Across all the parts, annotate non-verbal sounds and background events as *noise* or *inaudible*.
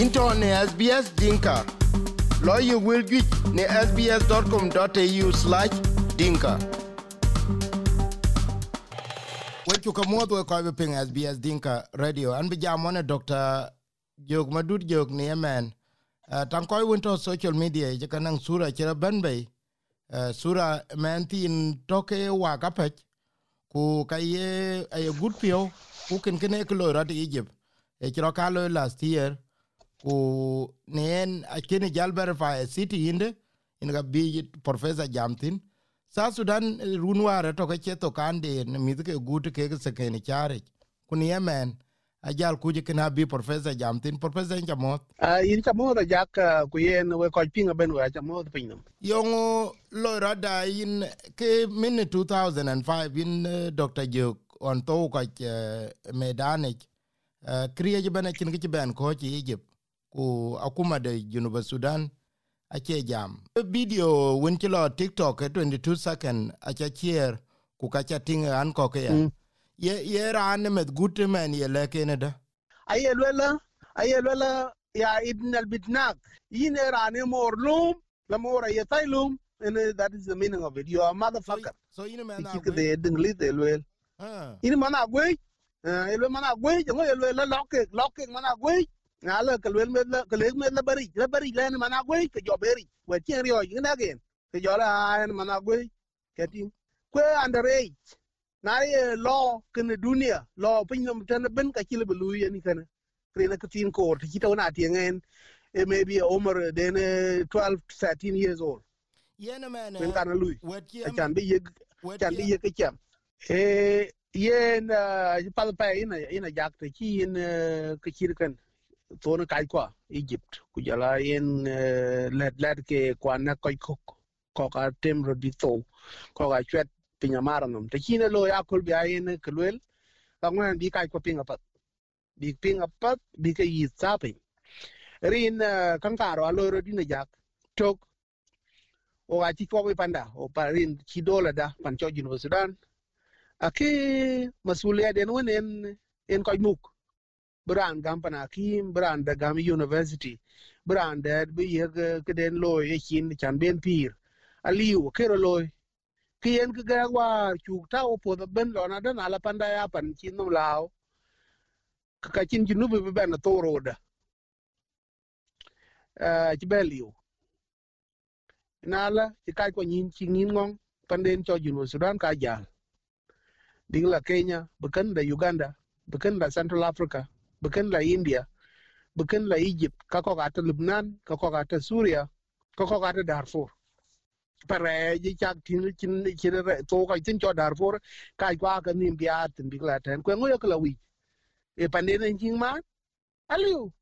into ne SBS Dinka. Lawyer will get ne sbs.com.au slash dinka. Wechu ka muoth we koi ping SBS Dinka Radio. An bi jam wane Dr. Jog Madud Jog ni yemen. Uh, tan koi winto social media je sura chira benbay. Uh, sura men tin toke wa. Ku kaye a good pio. Ku ken kene ko lo rat Egypt. E chiro ka last year ku nen akini jal verify city inde in ga bi professor jamtin. Sa sudan runware to ke cheto kande ne mit ke gut ke ke se ken chare kun yemen ajal kuje kana bi professor jamtin. Professor jamot a yin jamot jak ku yen we ko pinga ben we jamot pinam yongo lo rada in ke min 2005 in uh, dr jok on to ka uh, medanic uh, kriye bana kin ke ben ko ti egypt ku akuma de Junuba Sudan ache jam. Video win kilo TikTok 22 second acha chier ku kacha tinga an ko ke ya. Mm. Ye ye ran med gute men ye leke ne da. Aye lwela aye lwela ya ibn al bitnak yine ran mor lum la mor ye tailum and that is the meaning of it. You are a motherfucker. So, so know man na the dingli the lwel. Ah. Yin man na gwe. Eh elwe man na gwe, jango elwe la lokke, lokke man na gwe na la ka lwel med la ka lek med la bari la bari la en mana gwe ke jo beri. We chen rio yin again ke jo la en mana gwe ke tin kwe underage. Na ye law kene dunia. Law pin nam tan ben ka chile belu yen kana krena ka tin ko ti ta na ti ngen e maybe over then 12 13 years old. Yena man ben kana lui. chan bi ye chan bi ye ke cham e yen pal pa ina ina jak te chi in ke chirkan tona kai kwa Egypt ku jala yen led led ke kwa na koi kok ko ka tem ro di to ko ka chwet pinya maranum te kine lo ya kul bia yen kelwel ka ngwan bi kai ko pinga pat bi pinga pat bi ke yi sapi rin kan karo alo ro di na jak tok o ga ti ko panda o parin ki dola da pan cho jinu Sudan ake masuliya den wonen en ko muk bran gampana kim bran da gam university. Bran da bi ye keden lo ye kin chan, ben, pir. Aliu, kero lo kien ke ga wa chu ta o po da ben lo na da na la panda ya pan chin no lao. Ka chin jinu bi ben to ro da eh ci beliu na la kai ko nyin ci nyin ngong panden cho junu sudan, ka, jal. Dingla kenya bukan da, uganda. Bukan da, central africa bukan la India, bukan la Egypt, kako kata Lebanon, kako kata Syria, kako kata Darfur. Pare ji chak tin chin chin to ka tin cho Darfur ka kwa ka nim bia tin bi la ten kwen yo kala wi. E eh, pande ne jing ma aliu.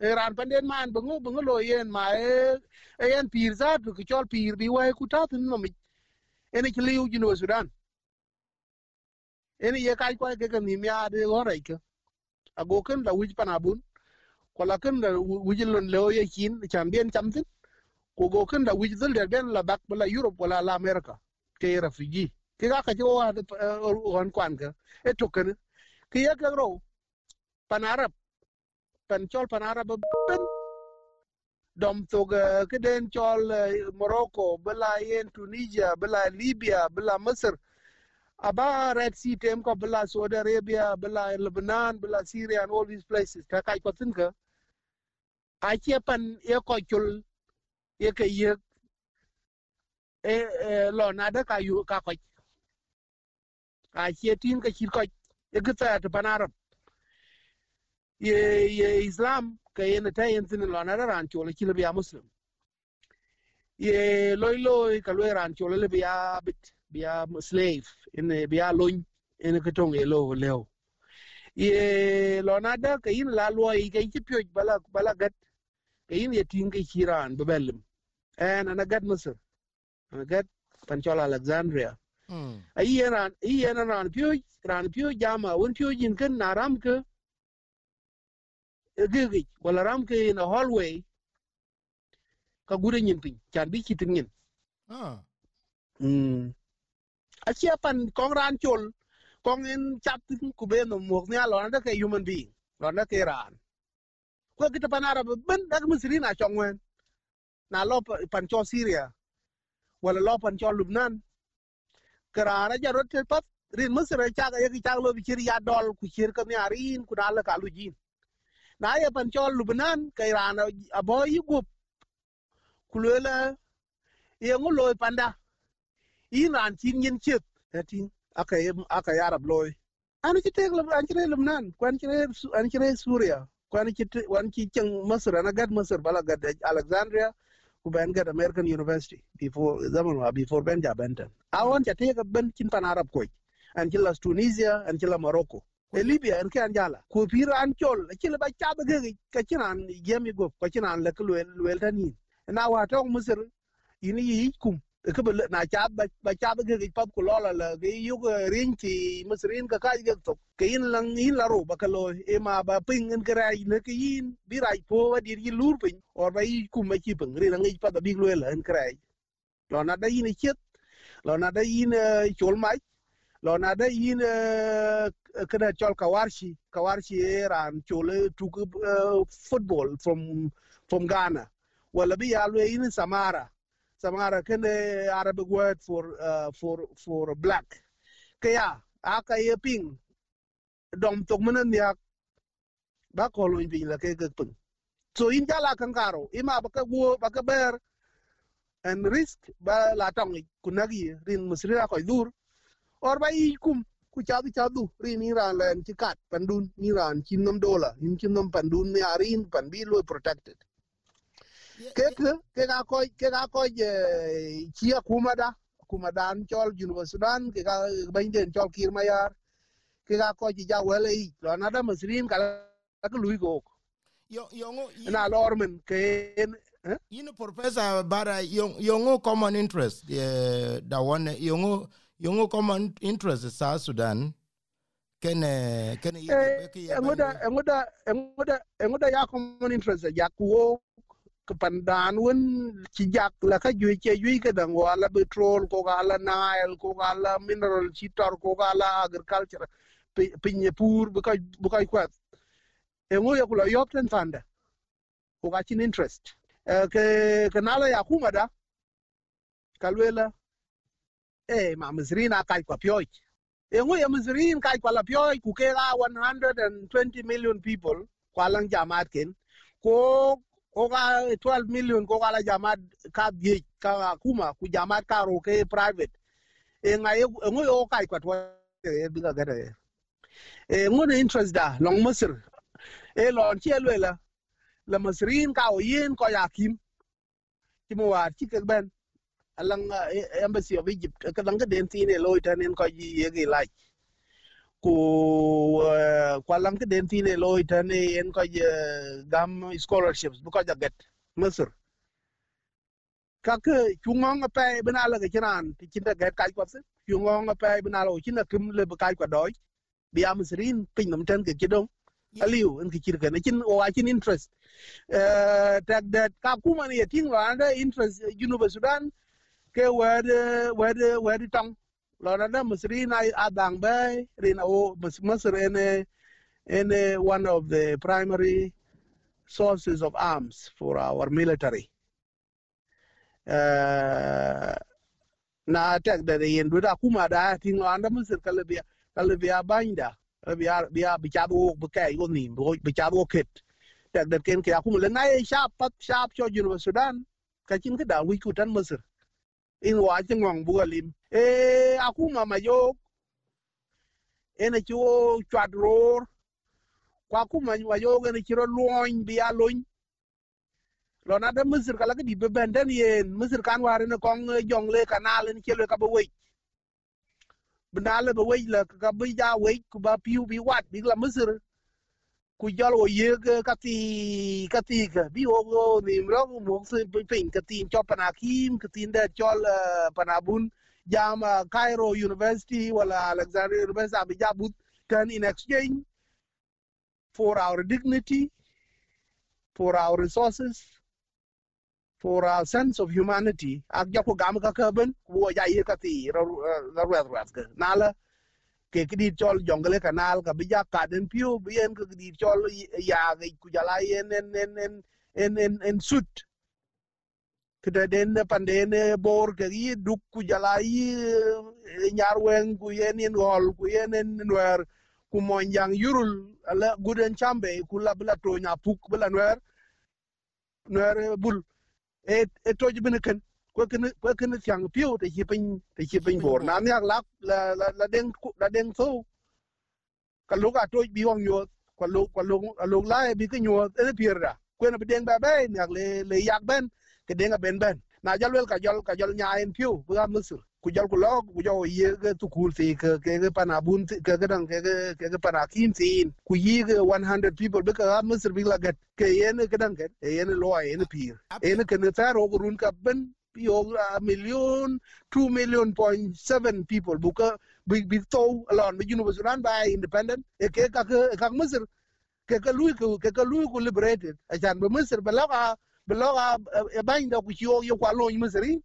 E eh, ran pande man bungu bungu lo yen ma e e yen pir za tu ki chol pir bi wa ku ta tin no mi. Ene ki liu jino Sudan. Ene ye ka kwa ke ka nim ya de lo ago ken la wij panabun ko la ken la wij lon leo ye kin, chan bien chamtin ko go ken la wij dul der ben la bak bala europe, wala la america, ke refugee. Ke ga ka jo wa eh, on kwan ka e to ken ke ya ka ro pan arab, pan chol pan arab e ben. Dom to ga eh, ke den chol eh, morocco bala yen tunisia bala libya bala masr about Red Sea tem ko bela Saudi Arabia, bela Lebanon, bela Syria and all these places. Ta kai ko tin ka. A che pan ye ko chul ye ke ye e lo na da ka yu ka ko. A che tin ka chir ko ye ke ta ta pan Arab. Ye ye Islam ka ye na ta yin tin lo na ran chul ki le biya muslim. Ye loy loy ka lo ran chul le biya bit biya slave in biya loñ in ka tong e lo leo. Ye lo na da ka yin la lo yi ka ci pyo bala bala gat. Ka yin ye tin ka kiran be belim en ana gat misr ana gat pan chola alexandria. Ayi yana ayi ran pyo ran pyo jama won pyo jin kan na ram ka gigi wala ram ka in a hallway. Ka gure nyin pin chan bi kitin nyin. Ah. Mm achia pan kong ran chul. Kong in chap tin ku be no mok nya lo na ke human being. Lo na ke ran. Ko kita pan arab ben dak misri na chongwen na lo pan cho syria. Wala lo pan cho lubnan. Karana jarot pat rin misra cha ga yaki cha lo bichir ya dol ku chir ka ni arin ku dal ka lu jin. Na ya pan cho lubnan kai rana abo yi gup. Kulela ye ngulo panda yin an chin yin chit tin aka aka yarab loy an ci tek lam an ci re lubnan ku an ci re an ci re suria kwan ci wan ci ceng masr ana gad masr bala gad alexandria ku ben gad american university, before zaman wa before ben ja benten awon ca tek ben cin pan arab koy an ci la tunisia an ci la morocco. E libya en ke an jala ko pira an chol ci la ba cha ba ge ka ci nan yemi go ka ci nan la ko wel wel tan yin na wa tong masr ini yi kum ke ba na cha ba ba cha ba ge pap ko lola la ge yu ko rin ti masrin ka ka ge to ke in lang in la ro ba ka lo e ma ba ping en kra ne ke In, bi rai po wa dir yi lur pin or ba yi kum ma chi ping ri lang i pa da bi lo la en kra lo na da in chet lo na da in chol mai lo na da yin kada chol kawarshi. Kawarshi ran chole tu football from from Ghana. Wala bi ya lo In samara. Samara kene arabic word for uh, for for black. Kaya aka ye ping dom tok mana niak ba ko ping la ke ke so in jala kan karo ima ba ka go ba ka ber and risk ba la tong kunagi rin musrira ko dur. Or ba i kum ku cha du cha rin ni len kat pandun ni ran nom dola in chin nom pandun ni arin pan bi lo protected ke ke ga ko ke ga ko je chia kuma da kuma dan chol junu sudan ke ga bain den chol kir mayar. Ke ga ko ji ja wele i lo na da masrin ka ka lui go yo yo na lormen ke yin professor bara yongo common interest uh, da one yongo yongo common interest sa sudan. Kene kene ngoda ngoda ngoda ngoda ya common interest ya kuo kepandan wen cijak la ka jui che jui ke dang wala petrol ko gala nail ko gala mineral chitar ko gala agriculture pinye pur buka buka kwat e ngo ya kula yopten fanda. Ko ga chin interest ke kanala ya kuma da kalwela eh ma mzrina kai kwa pyoy e ngo ya mzrin kai kwa la pyoy ku ke ga 120 million people kwa lang jamaat ken. Ko ko ga 12 million ko ga la jamat ka die ka kuma, ku jamat ka ro ke private. E nga e ngo yo kai kwat e bi ga gare e ngo ne interest da long masir. Eh, e lon che lwela la masrin ka o yin ko ya kim ti mo war ti ke ben alang embassy of egypt ka lang den tin e loy tan en ko yi ye gi like ku kwa lang den ti ne loy tan en ko gam scholarships bu ko jaget masir ka ke chungong pe bina la ke chiran ti chinda get kai ko se chungong pe bina lo chinda kim le bu kai ko doy bi am srin pin nam tan ke kidong aliu en ki chirka na chin o chin interest. Eh tak dat ka kuma ne ting anda interest junuba sudan ke wed wed wed tong lo anda misri Lorada Musrina Adangbe, Rina O Musrene, any one of the primary sources of arms for our military. Eh, na attack that they end with Akuma, I think, under Musir Calabia, Calabia Binder, Bia Bichabo, Bukai, Onim, Bichabo Kit. Tak dat ken ke aku mulai naik siap pat siap cuci Sudan kacin ke dah wiku dan Mesir. In wa che ngong bu lim. E akuma mayok ma yo ene chu chat ror. Kwa ku ma wa yo ene chiro loin bia luny lo na da masir kala ke di be benden yen misir kan war ne kong eh, jong le kanal ni chelo ka be wei benda le ba wei la ka bi ja wei ku ba piu, bi wat, bi la misir. Ku jal o ye ka ti ka bi o go ni mro mo se pin ka ti cho pana kim ka ti nda chol panabun jam Cairo University wala Alexandria University abi ja but can in exchange for our dignity for our resources for our sense of humanity ak jako gam ka ka ben wo ja ye ka ra ra ra ka nala ke kidi chol jongle kanal ka bija kaden piu bien ke kidi chol ya ge kujala yen en en en en en en sut. Kida den pandene bor ke yi duk kujala yi nyarwen ku yen en hol ku yen en nwer ku monjang yurul. Ala guden chambe ku la bla to nya puk bla nwer nwer bul. E e toj bene ken ko ken ko ken tiang piu te chi pin te chi pin bor na nya lak la la la den la den so ka lu ka toj bi wong yo ko lu ko lu lu la bi ke nyo e pier da ko na bi den ba ba nya le le yak ben ke den ben ben na jal wel ka jol ka jol nya en piu bu ga musur ku jol ku lo ku jo ye ke tu cái ti ke ke ke pana bun ke ke dang ke ke ke pana kin tin ku yi ke 100 people be ka musur bi la gat ke yen ke dang ke yen lo yen cái yen ke ne ta ro run ka ben cái a million 2 million point 7 people. Buka big big to alon be university run by independent. E ke ka ke ka musur ke ka lui ku ke ka lui ku liberated. A chan be musur be la ka be la ka e bain da ku yo yo kwa lo musuri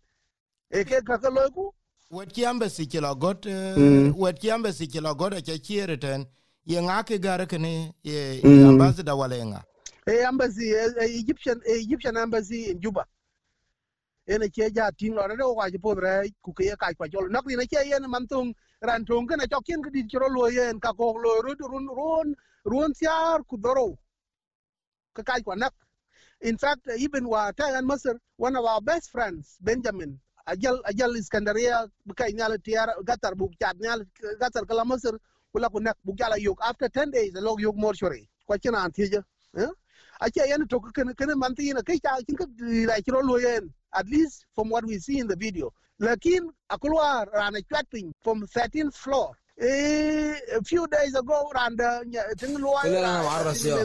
e ke ka ka lo ku? Wet ki embassy ki logot eh, Mm. wet ki embassy ki logot a chiere ten. Ye ngake gar kene ye Mm. ambassador walenga a embassy Egyptian Egyptian embassy in Juba ene che ja ting lo ne wa ji po re ku ke ka kwa jol nak ni ne che yen man tung ran tung ke ne cho kin di chro lo yen ka ko lo ru run run run tiar ku doro ka ka kwa nak in fact, even wa ta an Masr one of our best friends, Benjamin, ajal ajal Iskandaria bukai nyal tiar gatar bu chat nyal gatar kala Masr kula ku nak bu jala yok after 10 days the log yok more shori kwa china antije eh ache yen to kan kan man ti na kai cha kin ka la kiro lo yen at least from what we see in the video. Lakin Akulwa ran a from 13th floor. Eh, a few days ago, ran the Tinglua,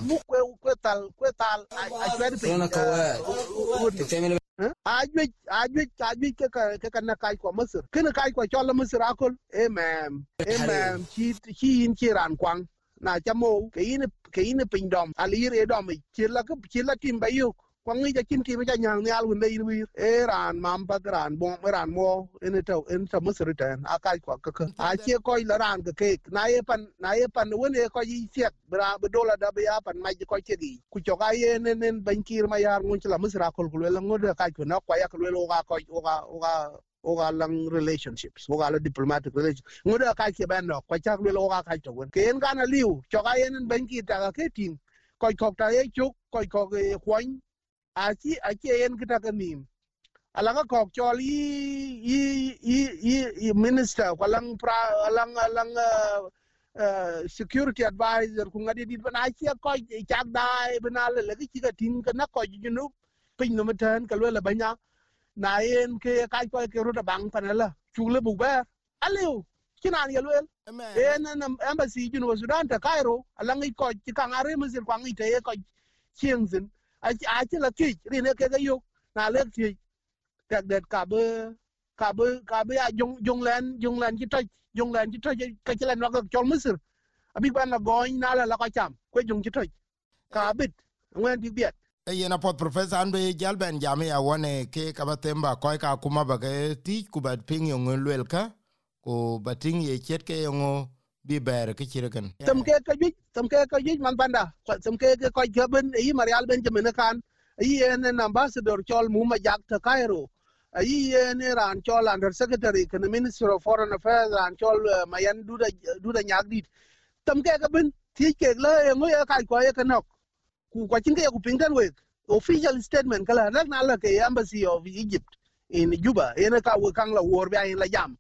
Mukwe, Quetal, Quetal, I chatting. Ajwich, Ajwich, Ajwich, Kakana Kaikwa Musser. Kina Kaikwa Chola Musser Akul, Amen, Amen, she in Chiran Kwang. Na chamo, kaini kaini pingdom, alir edomi, chila chila timbayuk. Dom chi la ke chi la tim ni ja kin ki ja nyang ni alun dei wir e ran mam pa ran bom ran mo en to en to masir ten a kai ko ke a chi ko la ran ke ke na ye pan na ye pan won e ko yi siek bra bu dola da ba pan ma ji ko che gi ku cho ga ye nen nen ban kir ma yar ngun chi la masir akol ku le ngod ka ko na kwa ya ku le ga ko o ga o ga o ga lang relationships. O ga la diplomatic relations. Ngod ka ke ban no kwa cha ku le ga ka to won ke en ga na liu cho ga ye nen ban kir ta ga ke tin ko ko ta ye chuk ko ko ge kwang a chi a che en kita ka nim ala ka kok chol yi yi yi yi- minister kwalang pra alang alang uh, uh, security advisor. Ku ngadi dit bana chi ko chak dai bana le le ki ka tin ka na ko ji nu pin no meten ka le banya na en ke ka ko ke ru da bang pana la chu le bu ba aliu kinan ye lwel en embassy ju no sudan ta cairo. Alang i ko ti ka ngare mu zir kwang i te ko chieng zin a a chi la ki ri cái ke ga yo na le ti tek det ka be ka be ka be dùng jong jong len jong len chi to jong len chi to ka chi len wa ka chol misir abi ban la goin na la la ka cham quay dùng chi to ka bit ngwen di biet e yena pot professor an be jal ben jam ya wone ke ka batemba ko ka kuma ba ke ti ku ba ping yo ngel ka ko bating ye chet ke yo bi ber ke chirkan tam ke ka ji tam ke ka ji man banda tam ke ke ko gaben yi marial benjamin kan yi en ambassador chol mu ma jak ta cairo yi en ran chol under secretary kan minister of foreign affairs ran chol mayan duda duda nyagdit tam ke ka ben ti ke la ngo ya kai ko ya kanok ku kwa chin ke ku pingtan we official statement kala rak na la ke embassy of egypt in juba. En ka we kang la wor ba in la jam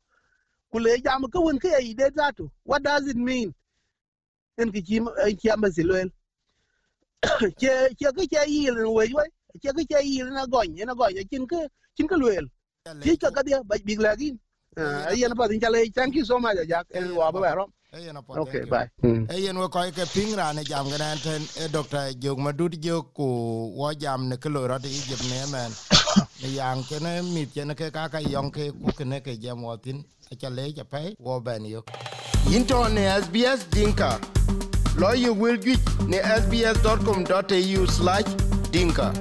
ku le jam ka won ke yi de zato what does it mean? En ki chim en ki embassy loel che *coughs* che ke che yi le we we che ke che yi na gon na gon chin ke chin ke loel ti ka ka dia ba big lagin ai en pa din chale thank you so much jak en wa ba ro yena pot okay bye. E yen we ko ke ping rane jam gana ten e doctor jog madut jo ko wo jam ne ko ro de jeb ne men ne yang kene mit kene ke kaka yong ke ku kene ke jam watin achale ja pai wo ben yo. Into ne sbs dinka. Lawyer will get ne sbs.com.au/dinka